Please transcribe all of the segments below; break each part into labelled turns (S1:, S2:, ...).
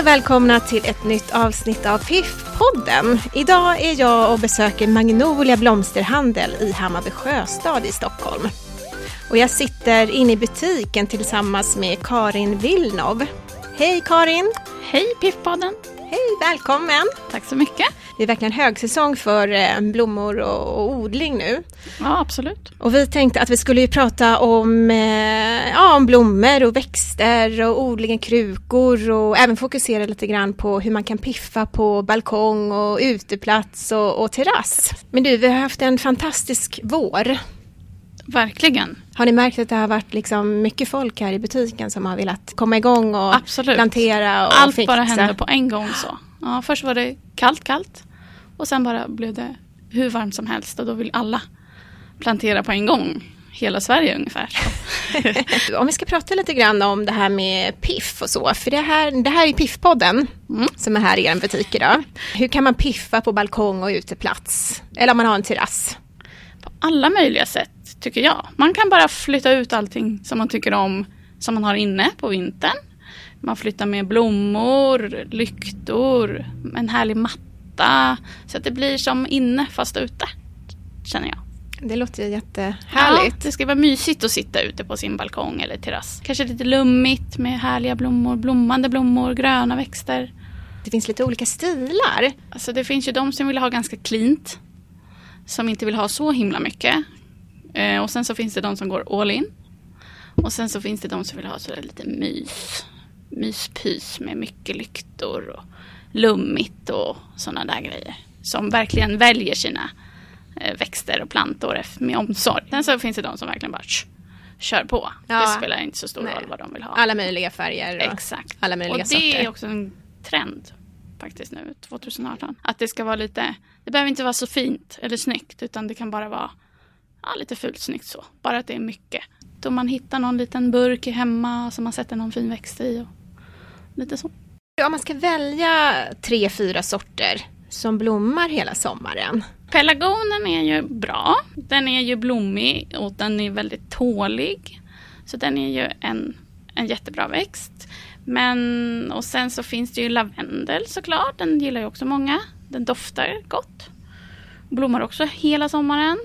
S1: Och välkomna till ett nytt avsnitt av Piff-podden. Idag är jag och besöker Magnolia blomsterhandel i Hammarby sjöstad i Stockholm. Och jag sitter inne i butiken tillsammans med Karin Vilnov. Hej Karin!
S2: Hej Piff-podden!
S1: Hej, välkommen!
S2: Tack så mycket!
S1: Det är verkligen högsäsong för eh, blommor och, odling nu.
S2: Ja, absolut.
S1: Och vi tänkte att vi skulle ju prata om, eh, ja, om blommor och växter och odlingen krukor och även fokusera lite grann på hur man kan piffa på balkong och uteplats och, och terrass. Men du, vi har haft en fantastisk vår.
S2: Verkligen.
S1: Har ni märkt att det har varit liksom mycket folk här i butiken som har velat komma igång och Absolut. plantera och
S2: Allt fixa. bara hände på en gång så. Ja, först var det kallt, kallt. Och sen bara blev det hur varmt som helst och då vill alla plantera på en gång. Hela Sverige ungefär.
S1: om vi ska prata lite grann om det här med piff och så, för det här, det här är Piffpodden mm. som är här i er butik idag. Hur kan man piffa på balkong och uteplats? Eller om man har en terrass?
S2: På alla möjliga sätt tycker jag. Man kan bara flytta ut allting som man tycker om som man har inne på vintern. Man flyttar med blommor, lyktor, en härlig matta. Så att det blir som inne fast ute, känner jag.
S1: Det låter jättehärligt.
S2: Ja, det ska vara mysigt att sitta ute på sin balkong eller terrass. Kanske lite lummigt med härliga blommor, blommande blommor, gröna växter.
S1: Det finns lite olika stilar.
S2: Alltså det finns ju de som vill ha ganska cleant. Som inte vill ha så himla mycket. Eh, och sen så finns det de som går all in. Och sen så finns det de som vill ha så lite mys. Myspys med mycket lyktor och lummigt och sådana där grejer. Som verkligen väljer sina eh, växter och plantor med omsorg. Sen så finns det de som verkligen bara kör på. Ja. Det spelar inte så stor Nej. roll vad de vill ha.
S1: Alla möjliga färger och
S2: Exakt.
S1: alla möjliga
S2: och det
S1: sorter.
S2: är också en trend faktiskt nu, 2018. Att det ska vara lite, det behöver inte vara så fint eller snyggt utan det kan bara vara ja, lite fult snyggt så. Bara att det är mycket. Då man hittar någon liten burk hemma som man sätter någon fin växt i. Och lite så.
S1: Om man ska välja tre, fyra sorter som blommar hela sommaren.
S2: Pelargonen är ju bra. Den är ju blommig och den är väldigt tålig. Så den är ju en, en jättebra växt. Men och sen så finns det ju lavendel såklart. Den gillar ju också många. Den doftar gott. Blommar också hela sommaren.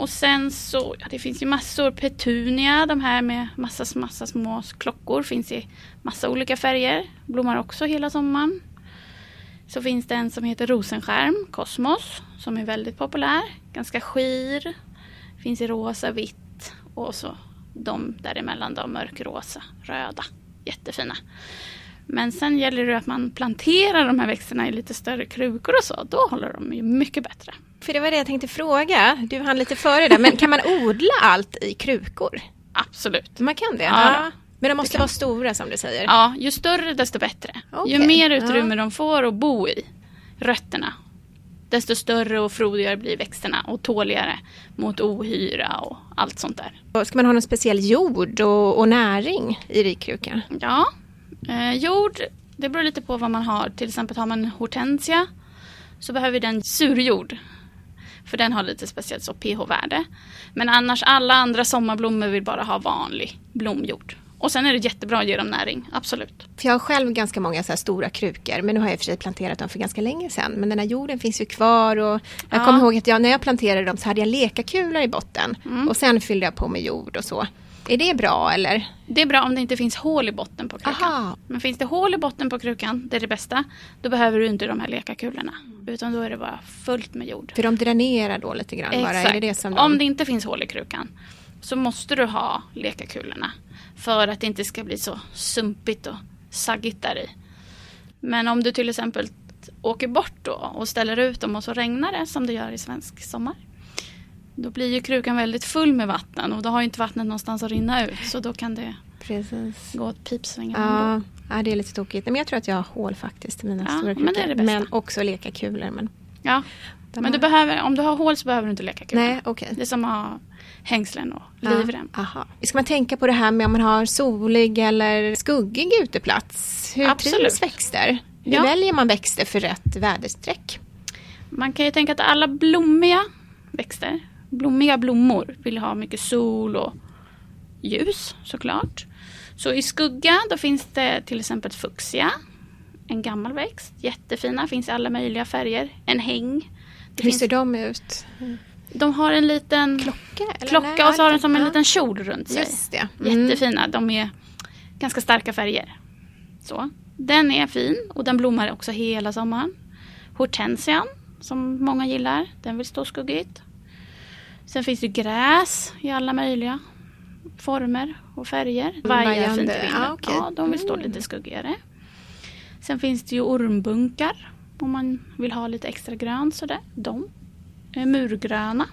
S2: Och sen så, ja det finns ju massor petunia, de här med massa, massa små klockor finns i massa olika färger. Blommar också hela sommaren. Så finns det en som heter rosenskärm, Kosmos, som är väldigt populär. Ganska skir. Finns i rosa, vitt och så de däremellan då mörkrosa, röda. Jättefina. Men sen gäller det att man planterar de här växterna i lite större krukor och så. Då håller de ju mycket bättre.
S1: För det var det jag tänkte fråga. Du hann lite före där. Men kan man odla allt i krukor?
S2: Absolut.
S1: Man kan det? Ja. Men de måste vara stora som du säger?
S2: Ja, ju större desto bättre. Okay. Ju mer utrymme ja. de får att bo i, rötterna, desto större och frodigare blir växterna och tåligare mot ohyra och allt sånt där.
S1: Ska man ha någon speciell jord och, och näring i rikkrukan?
S2: Ja, eh, jord, det beror lite på vad man har. Till exempel har man hortensia så behöver den surjord. För den har lite speciellt så pH-värde. Men annars alla andra sommarblommor vill bara ha vanlig blomjord. Och sen är det jättebra att ge dem näring, absolut.
S1: För jag har själv ganska många så stora krukor, men nu har jag i och för sig planterat dem för ganska länge sedan. Men den här jorden finns ju kvar och jag ja. kommer ihåg att jag, när jag planterade dem så hade jag lekakulor i botten. Mm. Och sen fyllde jag på med jord och så. Är det bra eller?
S2: Det är bra om det inte finns hål i botten på krukan. Aha. Men finns det hål i botten på krukan, det är det bästa, då behöver du inte de här lekakulorna. Utan då är det bara fullt med jord.
S1: För de dränerar då lite grann
S2: Exakt.
S1: bara? Är det det som
S2: de... Om det inte finns hål i krukan så måste du ha lekakulorna. För att det inte ska bli så sumpigt och saggigt där i. Men om du till exempel åker bort då och ställer ut dem och så regnar det som det gör i svensk sommar. Då blir ju krukan väldigt full med vatten och då har ju inte vattnet någonstans att rinna ut. Så då kan det Precis. gå åt pipsvängen.
S1: Ja, ja, det är lite tokigt. Men jag tror att jag har hål faktiskt i mina ja, stora krukor. Men, men också leka kulor. Men,
S2: ja, men har... du behöver, om du har hål så behöver du inte leka kulor.
S1: Nej, okay.
S2: Det är som att ha hängslen och livrem.
S1: Ja, Ska man tänka på det här med om man har solig eller skuggig uteplats? Hur Absolut. trivs växter? Hur ja. väljer man växter för rätt väderstreck?
S2: Man kan ju tänka att alla blommiga växter blommiga blommor vill ha mycket sol och ljus såklart. Så i skugga då finns det till exempel fuchsia, en gammal växt. Jättefina, finns i alla möjliga färger. En häng.
S1: Det Hur ser de ut?
S2: De har en liten
S1: klocka, eller?
S2: klocka och så har de som en liten kjol runt sig.
S1: Just det.
S2: Mm. Jättefina. De är ganska starka färger. Så. Den är fin och den blommar också hela sommaren. Hortensian som många gillar. Den vill stå skuggigt. Sen finns det gräs i alla möjliga former och färger. Vajar fint i vinden. Ah, okay. Ja, de vill stå mm. lite skuggigare. Sen finns det ju ormbunkar om man vill ha lite extra grönt sådär. De är murgröna.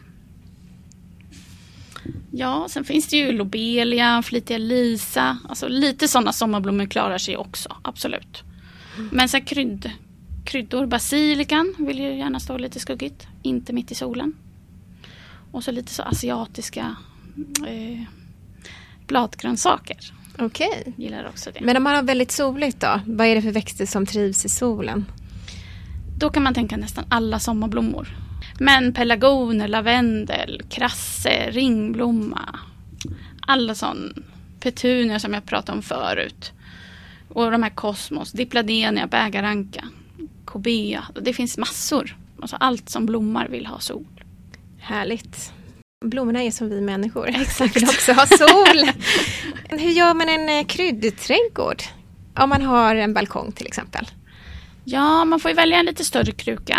S2: Ja, sen finns det ju lobelia, flitiga lisa. Alltså lite sådana sommarblommor klarar sig också, absolut. Men sen krydd, kryddor, basilikan vill ju gärna stå lite skuggigt, inte mitt i solen. Och så lite så asiatiska eh, bladgrönsaker.
S1: Okej. Okay.
S2: Gillar också det.
S1: Men om man har väldigt soligt då? Vad är det för växter som trivs i solen?
S2: Då kan man tänka nästan alla sommarblommor. Men pelargoner, lavendel, krasse, ringblomma. Alla sån petunior som jag pratade om förut. Och de här kosmos, dipladenia, bägaranka, kobea. Det finns massor. Alltså allt som blommar vill ha sol.
S1: Härligt. Blommorna är som vi människor.
S2: Exakt.
S1: De vill också ha sol. Hur gör man en eh, kryddträdgård? Om man har en balkong till exempel.
S2: Ja, man får ju välja en lite större kruka.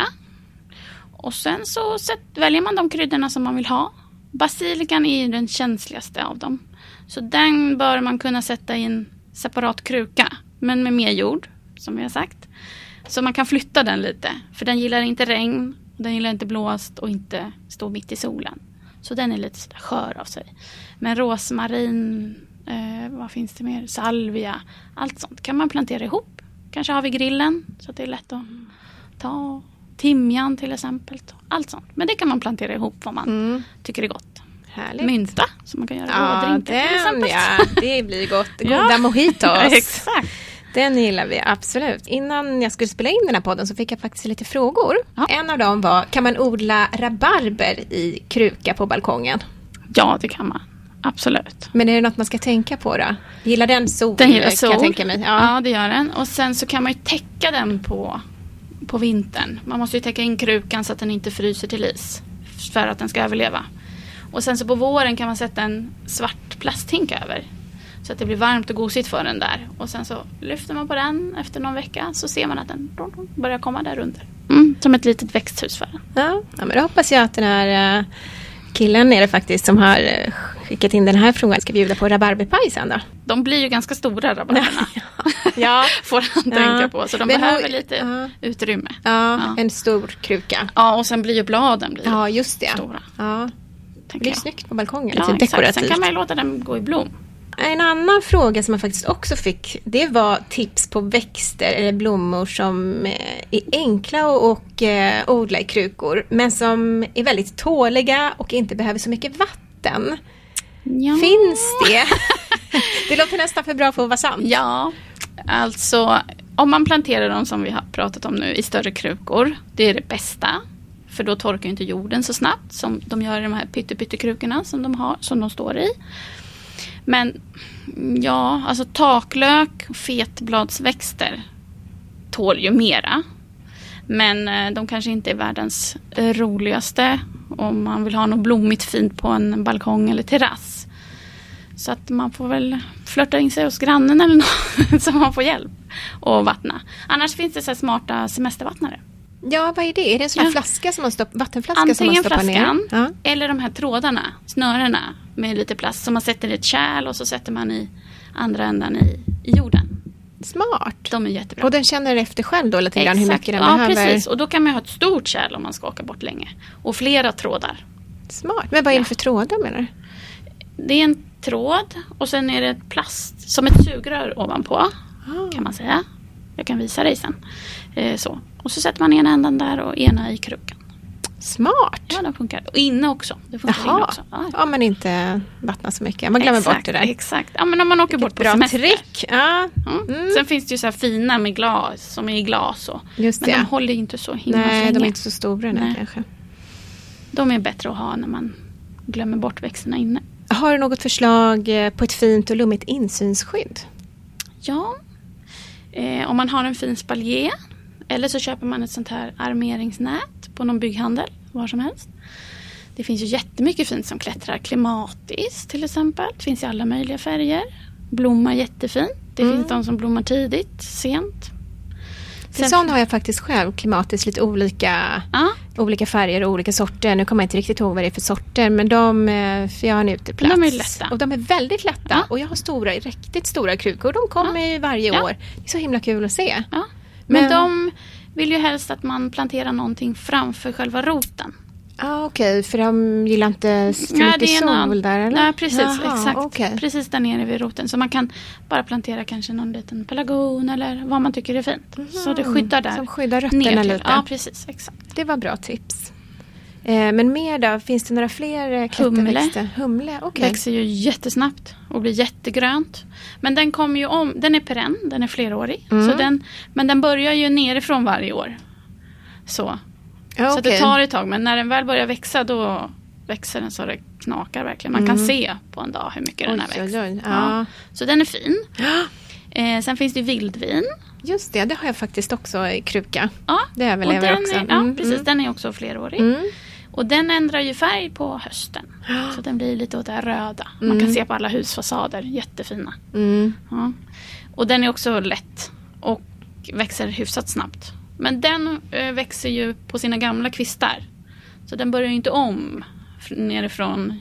S2: Och sen så väljer man de kryddorna som man vill ha. Basilikan är den känsligaste av dem. Så den bör man kunna sätta i en separat kruka. Men med mer jord, som vi har sagt. Så man kan flytta den lite. För den gillar inte regn, den gillar inte blåst och inte stå mitt i solen. Så den är lite sådär skör av sig. Men rosmarin, eh, vad finns det mer? Salvia, allt sånt kan man plantera ihop. Kanske har vi grillen så att det är lätt att ta. Timjan till exempel. Allt sånt. Men det kan man plantera ihop vad man mm. tycker är gott.
S1: Härligt.
S2: Mynta som man kan göra
S1: ja, drinkar den, till exempel. Ja, det blir gott. Goda ja. mojitos.
S2: Exakt.
S1: Den gillar vi absolut. Innan jag skulle spela in den här podden så fick jag faktiskt lite frågor. Ja. En av dem var, kan man odla rabarber i kruka på balkongen?
S2: Ja, det kan man. Absolut.
S1: Men är det något man ska tänka på då? Gillar den sol?
S2: Den gillar sol.
S1: jag tänka mig.
S2: Ja. ja, det gör den. Och sen så kan man ju täcka den på, på vintern. Man måste ju täcka in krukan så att den inte fryser till is. För att den ska överleva. Och sen så på våren kan man sätta en svart plasthink över. Så att det blir varmt och gosigt för den där. Och sen så lyfter man på den efter någon vecka så ser man att den börjar komma där under. Mm, som ett litet växthus för den.
S1: Ja, ja men då hoppas jag att den här eh, killen är det faktiskt som har eh, skickat in den här frågan ska bjuda på rabarberpaj sen då.
S2: De blir ju ganska stora rabarberna. ja. Får han ja. tänka på. Så de Men behöver hon, lite ja. utrymme.
S1: Ja, en stor kruka.
S2: Ja, och sen blir ju bladen blir
S1: ja, just det.
S2: stora.
S1: Ja. Det blir snyggt på balkongen.
S2: Ja, lite dekorativt. Sen kan man ju låta den gå i blom.
S1: En annan fråga som jag faktiskt också fick det var tips på växter eller blommor som eh, är enkla att eh, odla i krukor men som är väldigt tåliga och inte behöver så mycket vatten. Ja. Finns det? det låter nästan för bra för att vara sant.
S2: Ja, alltså om man planterar dem som vi har pratat om nu i större krukor, det är det bästa. För då torkar inte jorden så snabbt som de gör i de här pyttekrukorna som de har, som de står i. Men ja, alltså taklök och fetbladsväxter tål ju mera. Men eh, de kanske inte är världens roligaste om man vill ha något blommigt fint på en balkong eller terrass. Så att man får väl flörta in sig hos grannen eller något så man får hjälp och vattna. Annars finns det så smarta semestervattnare.
S1: Ja, vad är det? Är det en sån ja. flaska som man stoppar, vattenflaska
S2: Antingen
S1: som man stoppar
S2: flaskan,
S1: ner?
S2: Ja. eller de här trådarna, snörena med lite plast som man sätter i ett kärl och så sätter man i andra ändan i, i jorden.
S1: Smart.
S2: De är jättebra.
S1: Och den känner efter själv då lite grann hur mycket den
S2: ja, behöver? Ja, precis. Och då kan man ha ett stort kärl om man ska åka bort länge. Och flera trådar.
S1: Smart. Men vad är det för trådar menar du?
S2: Det är en tråd och sen är det plast som ett sugrör ovanpå. Ah. Kan man säga. Jag kan visa dig sen. Eh, så. Och så sätter man ena ändan där och ena i krukan.
S1: Smart!
S2: Ja, den funkar. Och inne också. Det funkar Jaha. inne också.
S1: Ja. ja, men inte vattna så mycket. Man glömmer
S2: exakt,
S1: bort det där.
S2: Exakt. Ja, men om man åker Vilket bort på
S1: bra
S2: semester.
S1: trick. Ja.
S2: Mm. Mm. Sen finns det ju så här fina med glas, som är i glas. Och,
S1: Just
S2: men
S1: det.
S2: de håller inte så himla
S1: Nej,
S2: länge.
S1: de är inte så stora nu kanske.
S2: De är bättre att ha när man glömmer bort växterna inne.
S1: Har du något förslag eh, på ett fint och lummigt insynsskydd?
S2: Ja, Eh, om man har en fin spaljer eller så köper man ett sånt här armeringsnät på någon bygghandel, var som helst. Det finns ju jättemycket fint som klättrar. Klimatis till exempel. Det finns i alla möjliga färger. Blommar jättefint. Det
S1: Mm.
S2: finns de som blommar tidigt, sent.
S1: Sen, sån har jag faktiskt själv, klimatiskt, lite olika,
S2: Ja,
S1: olika färger och olika sorter. Nu kommer jag inte riktigt ihåg vad det är för sorter, men de, eh, för jag har en uteplats.
S2: De är lätta.
S1: Och de är väldigt lätta.
S2: Ja.
S1: Och jag har stora, riktigt stora krukor. De kommer ju varje
S2: Ja.
S1: år. Det är så himla kul att se.
S2: Men,
S1: Men-
S2: de vill ju helst att man planterar någonting framför själva roten.
S1: Ah, Okej, för de gillar inte så
S2: Ja,
S1: mycket sol där eller?
S2: Nej, precis.
S1: Jaha,
S2: exakt.
S1: okej.
S2: Precis där nere vid roten. Så man kan bara plantera kanske någon liten pelargon eller vad man tycker är fint. Så det skyddar där.
S1: Som skyddar rötterna lite.
S2: Ja, precis. Exakt.
S1: Det var bra tips. Eh, men mer då? Finns det några fler eh, klätterväxter? Humle. okej.
S2: Växer ju jättesnabbt och blir jättegrönt. Men den kommer ju om, den är perenn, den är flerårig.
S1: Mm.
S2: Så den, men den börjar ju nerifrån varje år. Så,
S1: Ja,
S2: så det tar ett tag. Men när den väl börjar växa då växer den så det knakar verkligen. Man kan se på en dag hur mycket den har
S1: Mm. Oj,
S2: växt.
S1: oj, oj.
S2: Ja.
S1: Ja.
S2: Så den är fin. Eh, sen finns det vildvin.
S1: Just det, det har jag faktiskt också i kruka.
S2: Ja,
S1: Det överlever
S2: och den
S1: också.
S2: Är, ja,
S1: Mm,
S2: precis.
S1: mm.
S2: Den är också flerårig.
S1: Mm.
S2: Och den ändrar ju färg på hösten. Så den blir lite åt det här röda. Man kan
S1: Mm.
S2: se på alla husfasader. Jättefina.
S1: Mm.
S2: Ja. Och den är också lätt och växer hyfsat snabbt. Men den eh, växer ju på sina gamla kvistar. Så den börjar ju inte om nerifrån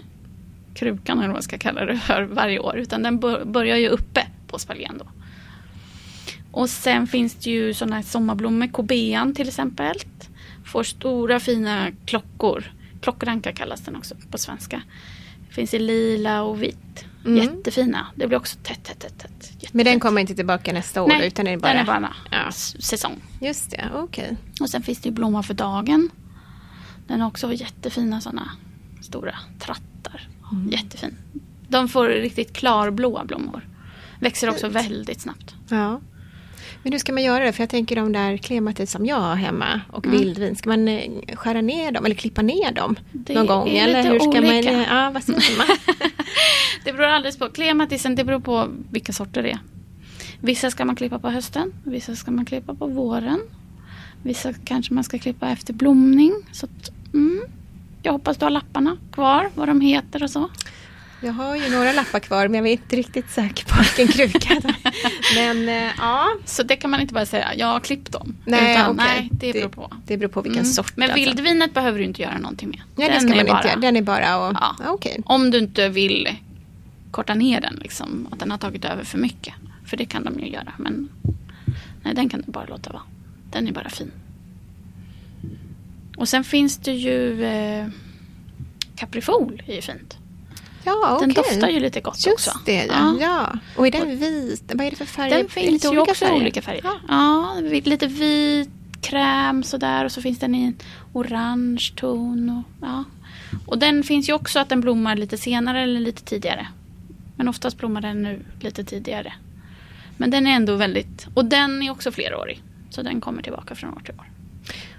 S2: krukan eller vad jag ska kalla det för varje år. Utan den bör- börjar ju uppe på spaljén då. Och sen finns det ju sådana här sommarblommor, kobean till exempel. Får stora fina klockor. Klockranka kallas den också på svenska. Finns i lila och vitt.
S1: Mm.
S2: Jättefina. Det blir också tätt, tätt, tätt. tätt.
S1: Men den kommer inte tillbaka nästa år
S2: Nej,
S1: utan är det bara...
S2: den är bara
S1: Ja.
S2: s- säsong.
S1: Just det, okej.
S2: Och sen finns det ju blomma för dagen. Den har också jättefina sådana stora trattar.
S1: Mm.
S2: Jättefin. De får riktigt klarblåa blommor. Växer också väldigt snabbt.
S1: Ja. Men hur ska man göra det? För jag tänker de där klematis som jag har hemma och
S2: Mm.
S1: vildvin. Ska man eh, skära ner dem eller klippa ner dem
S2: Det
S1: någon gång?
S2: är
S1: eller
S2: lite
S1: hur ska
S2: olika.
S1: man... Ja, vad säger man?
S2: Det beror alldeles på. Klematisen, det beror på vilka sorter det är. Vissa ska man klippa på hösten. Vissa ska man klippa på våren. Vissa kanske man ska klippa efter blomning. Så att, mm, jag hoppas du har lapparna kvar, vad de heter och så.
S1: Jag har ju några lappar kvar men jag är inte riktigt säker på vilken kruka. det men eh, ja,
S2: Så det kan man inte bara säga, jag har klippt dem.
S1: Nej,
S2: Utan,
S1: okej.
S2: nej det beror
S1: Det-
S2: på.
S1: det beror på vilken
S2: Mm.
S1: sort.
S2: Men
S1: alltså.
S2: vildvinet behöver du inte göra någonting med.
S1: Nej, det
S2: Den
S1: ska man
S2: är
S1: inte
S2: bara-
S1: göra. Den är bara att...
S2: Ja.
S1: Okej.
S2: Om du inte vill korta ner den, liksom, att den har tagit över för mycket. För det kan de ju göra. Men nej, den kan du bara låta vara. Den är bara fin. Och sen finns det ju eh, Caprifol är ju fint.
S1: Ja,
S2: Den
S1: okej.
S2: doftar ju lite gott
S1: Just
S2: också.
S1: det, ja. ja. Och är den vit? Vad är det för färger?
S2: Den finns
S1: lite
S2: ju också i olika färger.
S1: Ja.
S2: Ja, lite vit, kräm sådär och så finns den i en orange ton. Och, ja. och den finns ju också att den blommar lite senare eller lite tidigare. Men oftast blommar den nu lite tidigare. Men den är ändå väldigt, och den är också flerårig. Så den kommer tillbaka från år till år.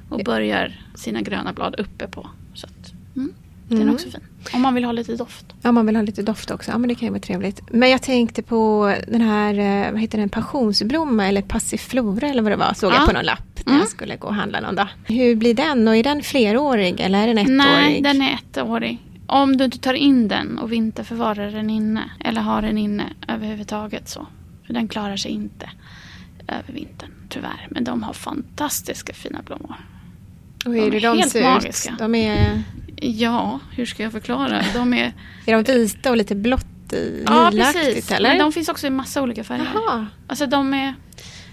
S2: Och börjar sina gröna blad uppe på. Så att, mm, den är
S1: Mm.
S2: också fin. Om man vill ha lite doft.
S1: Ja, man vill ha lite doft också. Ja, men det kan ju vara trevligt. Men jag tänkte på den här, eh, vad heter den, passionsblomma eller passiflora eller vad det var, såg
S2: Ja.
S1: jag på någon lapp när
S2: Mm.
S1: jag skulle gå och handla någon dag. Hur blir den och är den flerårig eller är den ettårig?
S2: Nej, den är ettårig. Om du inte tar in den och vinterförvarar den inne eller har den inne överhuvudtaget så. För den klarar sig inte över vintern tyvärr. Men de har fantastiska fina blommor.
S1: och hur
S2: de är
S1: de
S2: helt
S1: ser
S2: magiska.
S1: ut? De är,
S2: Ja, hur ska jag förklara? De är...
S1: är de vita och lite blått i,
S2: ja, precis.
S1: eller?
S2: Men de finns också i massa olika färger.
S1: Jaha.
S2: Alltså de är,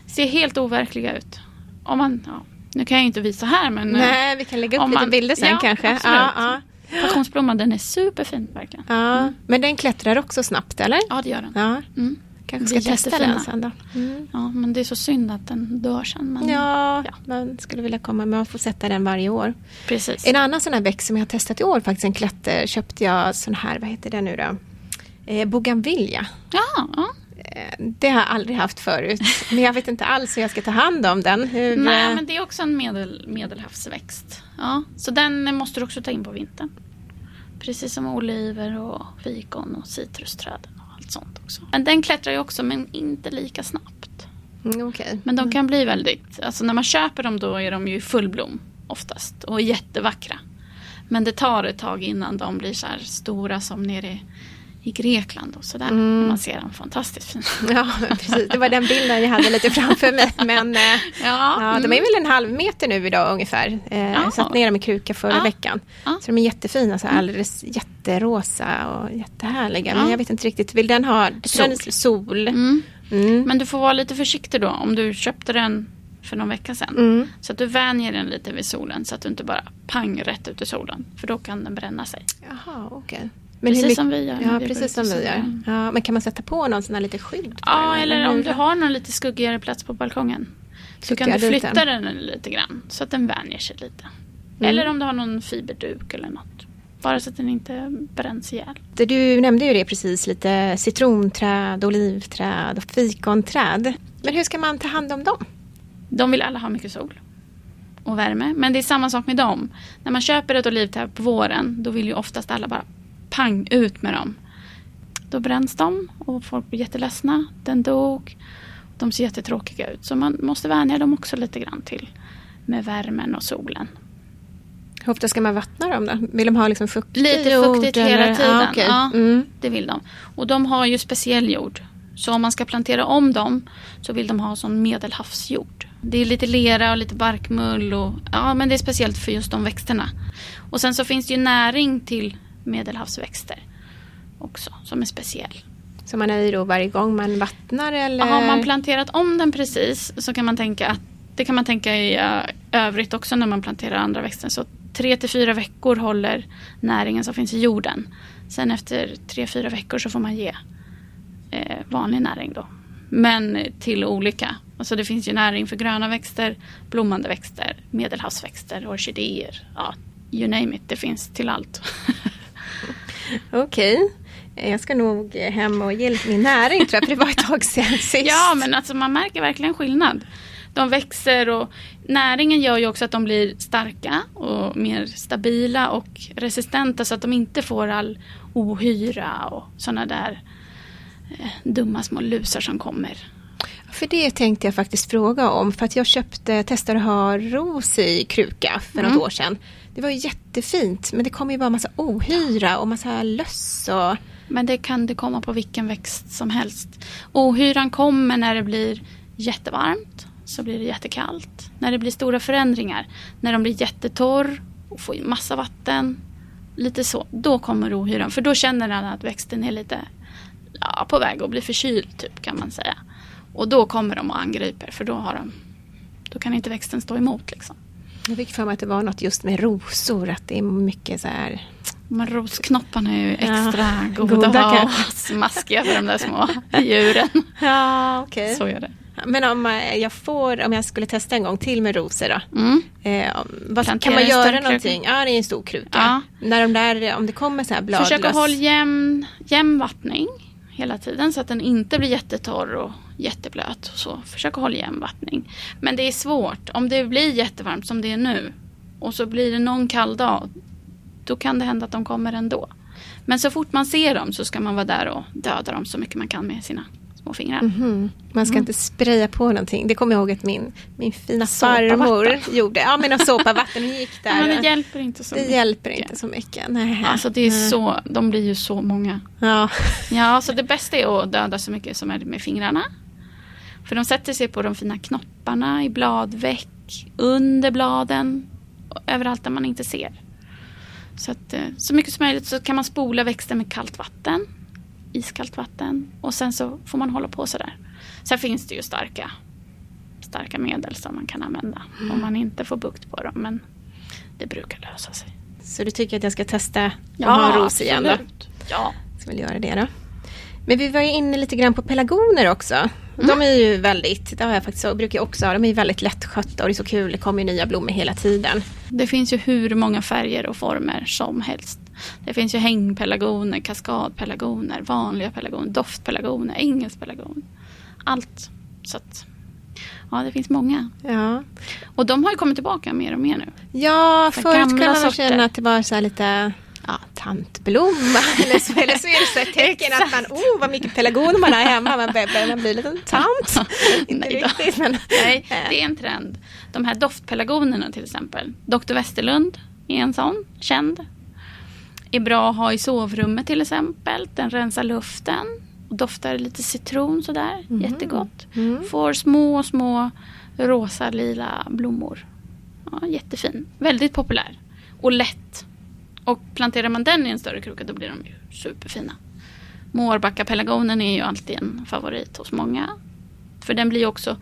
S2: ser helt overkliga ut. Om man, ja, nu kan jag inte visa här men... eh,
S1: Nej, vi kan lägga upp lite
S2: man-
S1: bilder sen
S2: ja,
S1: kanske.
S2: absolut.
S1: Ja, ja.
S2: Passionsblomman den är superfin verkligen.
S1: Ja, men den klättrar också snabbt eller?
S2: Ja, det gör den.
S1: Ja,
S2: Mm.
S1: Kanske ska testa den sen då. Mm.
S2: Ja, men det är så synd att den dör sen. Men
S1: Ja,
S2: Ja.
S1: man skulle vilja komma, men man får sätta den varje år.
S2: Precis.
S1: En annan sån här växt som jag har testat i år faktiskt, en klätter, köpte jag sån här, vad heter den nu då? Eh, Bougainvillea.
S2: Ja, ja.
S1: Eh, det har jag aldrig haft förut, men jag vet inte alls hur jag ska ta hand om den. Hur,
S2: Nej,
S1: eh,
S2: men det är också en medel, medelhavsväxt. Ja, så den måste du också ta in på vintern. Precis som oliver och fikon och citrusträden allt sånt också. Men den klättrar ju också, men inte lika snabbt.
S1: Mm, okej.
S2: Men de kan bli väldigt, alltså när man köper dem då är de ju i full blom oftast och jättevackra. Men det tar ett tag innan de blir så här stora som nere i Grekland och sådär.
S1: Mm.
S2: Man ser dem fantastiskt fina.
S1: Ja, precis. Det var den bilden jag hade lite framför mig. Men eh,
S2: Ja,
S1: ja, de är väl en halv meter nu idag ungefär. Eh,
S2: Ja.
S1: Satt ner dem i kruka förra
S2: Ja.
S1: veckan.
S2: Ja.
S1: Så de är jättefina, så här, alldeles jätterosa och jättehärliga. Men
S2: Ja.
S1: jag vet inte riktigt, vill den ha
S2: Sol.
S1: sol?
S2: Mm.
S1: Mm.
S2: Men du får vara lite försiktig då om du köpte den för någon vecka sedan.
S1: Mm.
S2: Så att du vänjer den lite vid solen så att du inte bara pang rätt ut i solen. För då kan den bränna sig.
S1: Jaha, okej.
S2: Precis
S1: hur
S2: som vi gör
S1: Ja,
S2: vi
S1: precis som vi gör. Ja, men kan man sätta på någon sån här lite skydd? på
S2: Ja,
S1: den,
S2: eller om
S1: hur?
S2: du har någon lite skuggigare plats på balkongen. Så kan du flytta
S1: den?
S2: den lite grann så att den vänjer sig lite.
S1: Mm.
S2: Eller om du har någon fiberduk eller något. Bara så att den inte bränns ihjäl.
S1: Du nämnde ju det precis, lite citronträd, olivträd och fikonträd. Men hur ska man ta hand om dem?
S2: De vill alla ha mycket sol och värme. Men det är samma sak med dem. När man köper ett olivträd på våren då vill ju oftast alla bara pang ut med dem. Då bränns de och folk blir jätteledsna. Den dog. De ser jättetråkiga ut. Så man måste vänja dem också lite grann till med värmen och solen.
S1: Hur ofta ska man vattna dem då? Vill de ha liksom fuktig
S2: Lite
S1: jord,
S2: fuktigt
S1: eller?
S2: hela tiden.
S1: Ja, okej.
S2: Ja.
S1: mm.
S2: Det vill de. Och de har ju speciell jord. Så om man ska plantera om dem så vill de ha sån medelhavsjord. Det är lite lera och lite barkmull och ja men det är speciellt för just de växterna. Och sen så finns det ju näring till medelhavsväxter också som är speciell.
S1: Så man är i då varje gång man vattnar eller?
S2: Har man planterat om den precis så kan man tänka att det kan man tänka i uh, övrigt också när man planterar andra växter. Så tre till fyra veckor håller näringen som finns i jorden. Sen efter tre, fyra veckor så får man ge eh, vanlig näring då. Men eh, till olika. Alltså det finns ju näring för gröna växter, blommande växter, medelhavsväxter, orkidéer. Ja, you name it, det finns till allt.
S1: Okej. Jag ska nog hem och ge min näring tror jag, för det var ett tag sedan sist.
S2: Ja, men alltså man märker verkligen skillnad. De växer och näringen gör ju också att de blir starka och mer stabila och resistenta så att de inte får all ohyra och sådana där eh, dumma små lusar som kommer.
S1: För det tänkte jag faktiskt fråga om, för att jag köpte, att ha ros i kruka för
S2: Mm.
S1: något år sedan. Det var ju jättefint, men det kom ju bara massa ohyra och massa löss och...
S2: Men det kan det komma på vilken växt som helst. Ohyran kommer när det blir jättevarmt, så blir det jättekallt. När det blir stora förändringar, när de blir jättetorr och får in massa vatten, lite så, då kommer ohyran. För då känner den att växten är lite ja, på väg att bli förkyld, typ kan man säga. Och då kommer de och angriper, för då, har de, då kan inte växten stå emot. Liksom.
S1: Jag fick för mig att det var något just med rosor, att det är mycket så här...
S2: Men rosknopparna är ju extra
S1: Ja,
S2: goda,
S1: goda
S2: att ha
S1: kanske.
S2: och smaskiga för de där små djuren.
S1: Ja, okej.
S2: Så är det.
S1: Men om eh, jag får, om jag skulle testa en gång till med rosor då?
S2: Mm.
S1: Eh, vad, kan man göra någonting? Ja, det är en stor kruka.
S2: Ja.
S1: När de där, om det kommer så här bladlöss.
S2: Försök att hålla jämn, jämn vattning hela tiden så att den inte blir jättetorr och jätteblöt. Och så. Försök att hålla jämn vattning. Men det är svårt. Om det blir jättevarmt som det är nu och så blir det någon kall dag då kan det hända att de kommer ändå. Men så fort man ser dem så ska man vara där och döda dem så mycket man kan med sina små fingrar.
S1: Mhm. Man ska
S2: Mm.
S1: inte spraya på någonting. Det kommer jag ihåg att min, min fina farmor gjorde. Ja, men såpavatten hon gick där.
S2: Men det hjälper inte så
S1: Det
S2: mycket.
S1: hjälper inte så mycket. Nej.
S2: Alltså det är
S1: Nej.
S2: så, de blir ju så många.
S1: Ja.
S2: Ja, så det bästa är att döda så mycket som möjligt med fingrarna. För de sätter sig på de fina knopparna, i bladveck, under bladen, överallt där man inte ser. Så att eh, så mycket som möjligt så kan man spola växten med kallt vatten, iskallt vatten och sen så får man hålla på sådär. Sen finns det ju starka, starka medel som man kan använda om man inte får bukt på dem, men det brukar lösa sig.
S1: Så du tycker att jag ska testa att ha ros igen då?
S2: absolut. Ja,
S1: Ska väl göra det då. Men vi var ju inne lite grann på pelargoner också. De är ju väldigt, det har jag faktiskt, brukar jag också ha, de är ju väldigt lättskötta och det är så kul, det kommer ju nya blommor hela tiden.
S2: Det finns ju hur många färger och former som helst. Det finns ju hängpelargoner, kaskadpelargoner, vanliga pelargoner, doftpelargoner, engelskpelargon. Allt. Så att, ja, det finns många.
S1: Ja,
S2: Och de har ju kommit tillbaka mer och mer nu.
S1: ja
S2: Så
S1: förut kunde man
S2: sorter.
S1: känna att det var så här lite ja, tantblomma eller så, eller så är det ett tecken att man, oh vad mycket pelargoner man har hemma, man börjar bli en liten tant. Inte
S2: Nej,
S1: riktigt men.
S2: Nej, det är en trend. De här doftpelargonerna till exempel. Dr. Westerlund är en sån, känd. Är bra att ha i sovrummet till exempel. Den rensar luften. Och doftar lite citron sådär. Jättegott.
S1: Mm.
S2: Får små, små rosa, lila blommor. Ja, jättefin. Väldigt populär. Och lätt. Och planterar man den i en större kruka då blir de ju superfina. Mårbackapelargonen är ju alltid en favorit hos många. För den blir ju också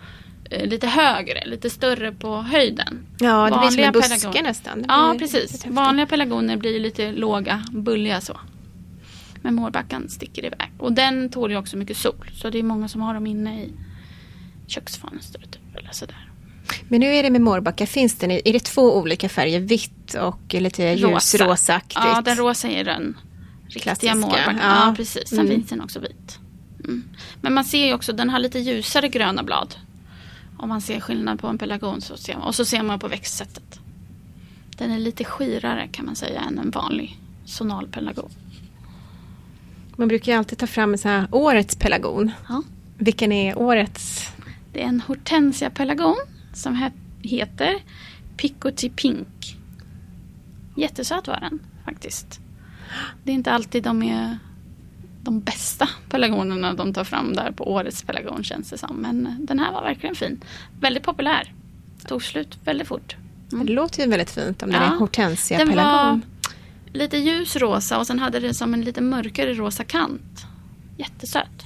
S2: eh, lite högre, lite större på höjden.
S1: Ja, det blir som
S2: Vanliga
S1: en buske
S2: pelargon-
S1: nästan.
S2: Ja, precis. Vanliga pelargoner blir ju lite låga, bulliga så. Men mårbackan sticker iväg. Och den tål ju också mycket sol. Så det är många som har dem inne i köksfönstret eller sådär.
S1: Men nu är det med mårbacka, finns det, är det två olika färger, vitt och lite
S2: Rosa.
S1: ljusrosaaktigt?
S2: Ja, den rosa är den riktiga mårbackan.
S1: ja.
S2: Ja. precis. Sen
S1: Mm.
S2: finns den också vit. Mm. Men man ser ju också, den har lite ljusare gröna blad. Om man ser skillnad på en pelargon så ser man. Och så ser man på växtsättet. Den är lite skirare kan man säga än en vanlig sonalpelargon.
S1: Man brukar ju alltid ta fram en sån här årets pelargon.
S2: Ja.
S1: Vilken är årets?
S2: Det är en hortensia pelargon som he- heter Picotty Pink. Jättesöt var den faktiskt. Det är inte alltid de är de bästa pelargonerna de tar fram där på årets pelargon känns det som. Men den här var verkligen fin. Väldigt populär. Tog slut väldigt fort. Mm.
S1: Det låter ju väldigt fint om det
S2: Ja.
S1: är en hortensia
S2: Den var
S1: pelargon.
S2: lite ljus rosa och sen hade det som en lite mörkare rosa kant. Jättesöt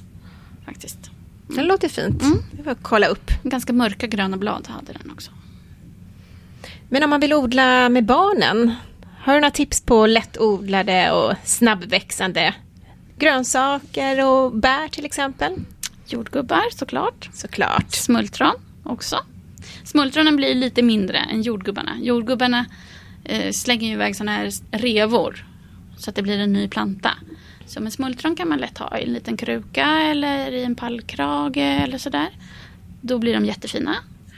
S2: faktiskt.
S1: Det låter fint.
S2: Mm.
S1: Det får jag kolla upp.
S2: Ganska mörka gröna blad hade den också.
S1: Men om man vill odla med barnen, har du några tips på lättodlade och snabbväxande grönsaker och bär till exempel?
S2: Jordgubbar såklart.
S1: Såklart.
S2: Smultron också. Smultronen blir lite mindre än jordgubbarna. Jordgubbarna eh, slänger ju iväg sådana här revor. Så att det blir en ny planta. Så med smultron kan man lätt ha i en liten kruka eller i en pallkrage eller sådär. Då blir de jättefina.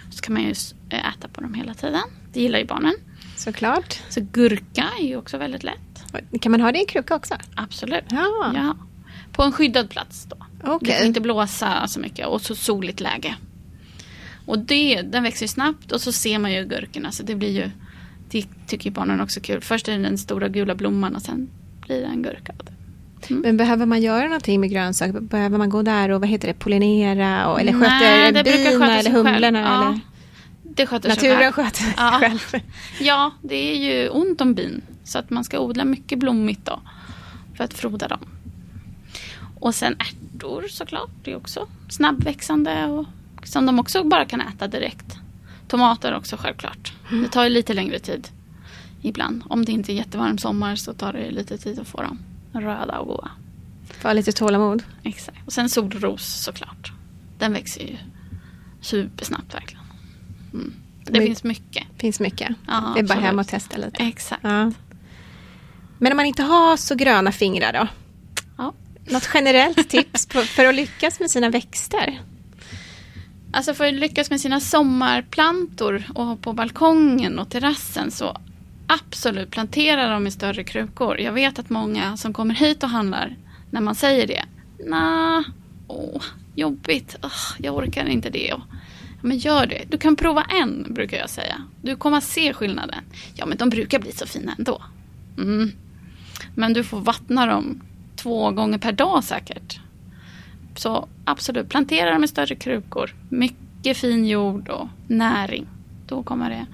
S2: Så kan man ju eh, äta på dem hela tiden. Det gillar ju barnen.
S1: Såklart.
S2: Så gurka är ju också väldigt lätt.
S1: Kan man ha det i en kruka också?
S2: Absolut.
S1: Ja.
S2: Ja. På en skyddad plats då. Det
S1: Okej.
S2: får inte blåsa så mycket och så soligt läge. Och det, den växer ju snabbt och så ser man ju gurkorna så det blir ju Det tycker ju barnen också kul. Först är det den stora gula blomman och sen blir det en gurka det.
S1: Men behöver man göra någonting med grönsaker? Behöver man gå där och vad heter det, pollinera? Och, eller
S2: Nej,
S1: sköter
S2: det brukar
S1: bina
S2: sköta
S1: eller humlorna?
S2: Ja,
S1: Eller?
S2: Det sköter
S1: Naturen sköter sig
S2: Ja.
S1: själv.
S2: Ja, det är ju ont om bin. Så att man ska odla mycket blommigt då. För att froda dem. Och sen ärtor såklart. Det är också snabbväxande och som de också bara kan äta direkt. Tomater också självklart.
S1: Mm.
S2: Det tar ju lite längre tid ibland. Om det inte är jättevarm sommar så tar det lite tid att få dem röda och goda.
S1: Få lite tålamod.
S2: Exakt. Och sen solros såklart. Den växer ju supersnabbt verkligen. Mm. Det
S1: Men-
S2: finns mycket.
S1: finns mycket.
S2: Ja,
S1: det är bara hem och testa lite.
S2: Exakt.
S1: Ja. Men om man inte har så gröna fingrar då?
S2: Ja.
S1: Något generellt tips på, för att lyckas med sina växter?
S2: Alltså för att lyckas med sina sommarplantor och ha på balkongen och terrassen så absolut plantera dem i större krukor. Jag vet att många som kommer hit och handlar när man säger det. Nah, åh, jobbigt, oh, jag orkar inte det. Och, men gör det. Du kan prova en brukar jag säga. Du kommer att se skillnaden. Ja men de brukar bli så fina ändå. Mm. Men du får vattna dem två gånger per dag säkert. Så absolut, plantera dem i större krukor. Mycket fin jord och näring. Då kommer det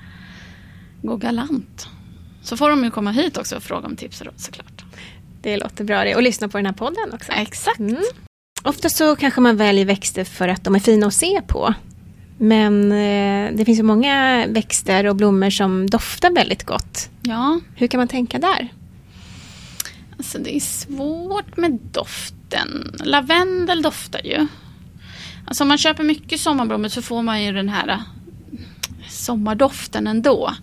S2: gå galant. Så får de ju komma hit också och fråga om tips och råd såklart.
S1: Det låter bra det. Och lyssna på den här podden också.
S2: Exakt.
S1: Mm. Ofta så kanske man väljer växter för att de är fina att se på. Men eh, det finns ju många växter och blommor som doftar väldigt gott.
S2: Ja,
S1: Hur kan man tänka där?
S2: alltså det är svårt med doften. Lavendel doftar ju. Alltså om man köper mycket sommarblommor så får man ju den här eh, sommardoften ändå.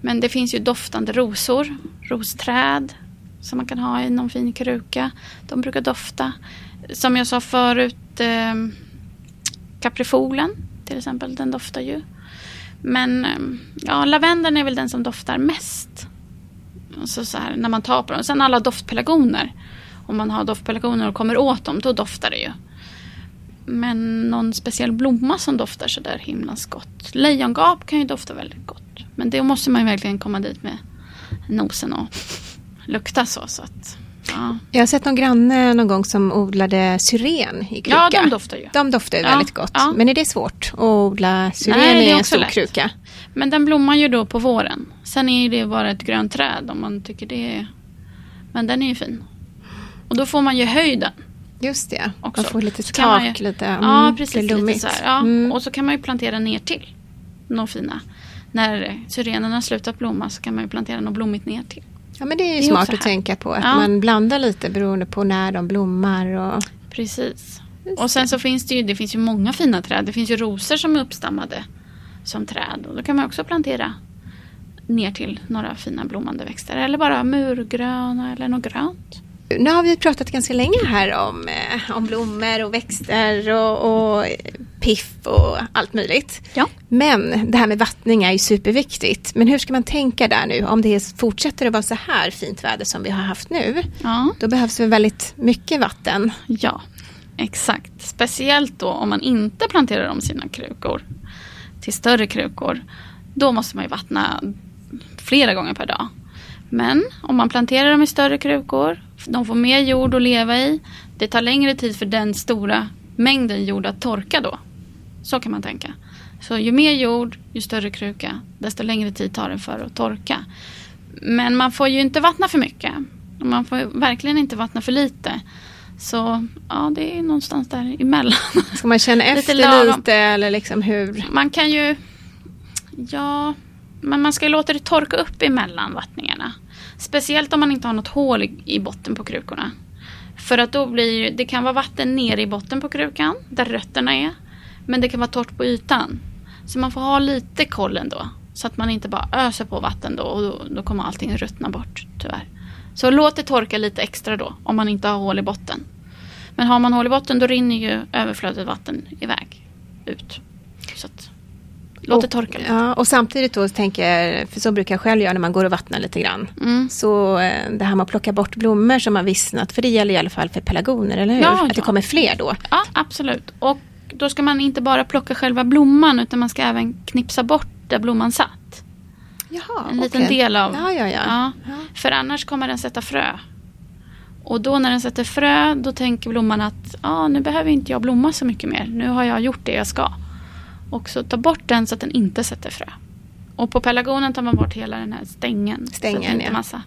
S2: Men det finns ju doftande rosor, rosträd som man kan ha i någon fin kruka. De brukar dofta. Som jag sa förut, eh, kaprifolen till exempel, den doftar ju. Men ehm, ja, lavendeln är väl den som doftar mest. Alltså så här, när man tar på dem. Sen alla doftpelargoner. Om man har doftpelargoner och kommer åt dem, då doftar det ju. Men någon speciell blomma som doftar så där himlans gott. Lejongap kan ju dofta väldigt gott. Men det måste man ju verkligen komma dit med nosen och lukta så. så att, ja.
S1: Jag har sett någon granne någon gång som odlade syren i kruka.
S2: ja, de doftar ju.
S1: De doftar ju
S2: Ja,
S1: väldigt gott.
S2: ja.
S1: Men är det svårt att odla syren
S2: Nej,
S1: i en stor
S2: lätt.
S1: kruka?
S2: Men den blommar ju då på våren. Sen är ju det bara ett grönt träd om man tycker det är... Men den är ju fin. Och då får man ju höjden.
S1: Just det,
S2: Också.
S1: man får lite
S2: Så kan man ju-
S1: tak, lite
S2: ja,
S1: mm,
S2: precis.
S1: blir
S2: Lite
S1: lummigt.
S2: så här, ja.
S1: Mm.
S2: Och så kan man ju plantera ner till. Något fina. När syrenerna slutat blomma så kan man ju plantera något blommigt ner till.
S1: Ja, men det är ju
S2: Det är
S1: smart att tänka på. Att
S2: Ja.
S1: man blandar lite beroende på när de blommar. Och...
S2: Precis. Och sen så finns det ju, det finns ju många fina träd. Det finns ju rosor som är uppstammade som träd. Och då kan man också plantera ner till några fina blommande växter. Eller bara murgröna eller något grönt.
S1: Nu har vi pratat ganska länge här om, eh, om blommor och växter och, och piff och allt möjligt.
S2: Ja.
S1: Men det här med vattning är ju superviktigt. Men hur ska man tänka där nu? Om det fortsätter att vara så här fint väder som vi har haft nu.
S2: Ja.
S1: Då behövs det väldigt mycket vatten.
S2: Ja, exakt. Speciellt då om man inte planterar om sina krukor till större krukor. Då måste man ju vattna flera gånger per dag. Men om man planterar dem i större krukor, de får mer jord att leva i. Det tar längre tid för den stora mängden jord att torka då. Så kan man tänka. Så ju mer jord, ju större kruka, desto längre tid tar det för att torka. Men man får ju inte vattna för mycket. Man får verkligen inte vattna för lite. Så ja, det är någonstans där emellan.
S1: Ska man känna
S2: Lite
S1: efter
S2: lagom.
S1: lite eller liksom hur?
S2: Man kan ju... Ja, men man ska ju låta det torka upp emellan vattningarna. Speciellt om man inte har något hål i, i botten på krukorna. För att då blir det kan vara vatten nere i botten på krukan, där rötterna är. Men det kan vara torrt på ytan. Så man får ha lite koll ändå. Så att man inte bara öser på vatten då och då, då kommer allting ruttna bort tyvärr. Så låt det torka lite extra då om man inte har hål i botten. Men har man hål i botten då rinner ju överflödet vatten iväg ut. Så att, låt det torka lite.
S1: Ja, och samtidigt då tänker jag, för så brukar jag själv göra när man går och vattnar lite grann.
S2: Mm.
S1: Så eh, det här med att plocka bort blommor som har vissnat, för det gäller i alla fall för pelargoner, eller hur?
S2: Ja,
S1: att det
S2: ja.
S1: kommer fler då.
S2: Ja, absolut. Och då ska man inte bara plocka själva blomman utan man ska även knipsa bort där blomman satt.
S1: Jaha,
S2: En liten
S1: okej.
S2: del av...
S1: Ja, ja. Ja,
S2: Ja. För annars kommer den sätta frö. Och då när den sätter frö då tänker blomman att ah, nu behöver inte jag blomma så mycket mer. Nu har jag gjort det jag ska. Och så ta bort den så att den inte sätter frö. Och på pelargonen tar man bort hela den här stängen.
S1: Stängen,
S2: så det inte
S1: ja.
S2: är massa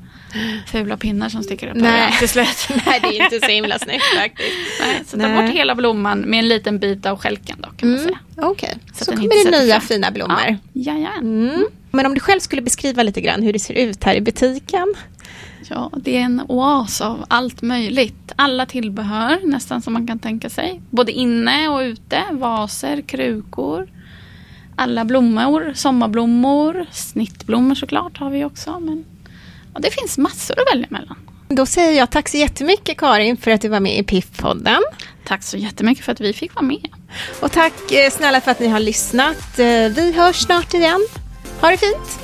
S2: fula pinnar som sticker upp
S1: Nej.
S2: till slut.
S1: Nej, det är inte så himla snyggt faktiskt.
S2: Nej, så ta bort hela blomman med en liten bit av stjälken då kan man
S1: Mm,
S2: säga.
S1: Okej,
S2: Så
S1: så,
S2: den
S1: kommer det nya
S2: frö.
S1: fina blommor.
S2: Ja.
S1: Mm. Men om du själv skulle beskriva lite grann hur det ser ut här i butiken.
S2: Ja, det är en oas av allt möjligt. Alla tillbehör nästan som man kan tänka sig. Både inne och ute. Vaser, krukor. Alla blommor, sommarblommor, snittblommor såklart har vi också. Men ja, det finns massor att välja mellan.
S1: Då säger jag tack så jättemycket Karin för att du var med i Piff-podden.
S2: Tack så jättemycket för att vi fick vara med.
S1: Och tack eh, snälla för att ni har lyssnat. Eh, Vi hörs snart igen. Ha det fint!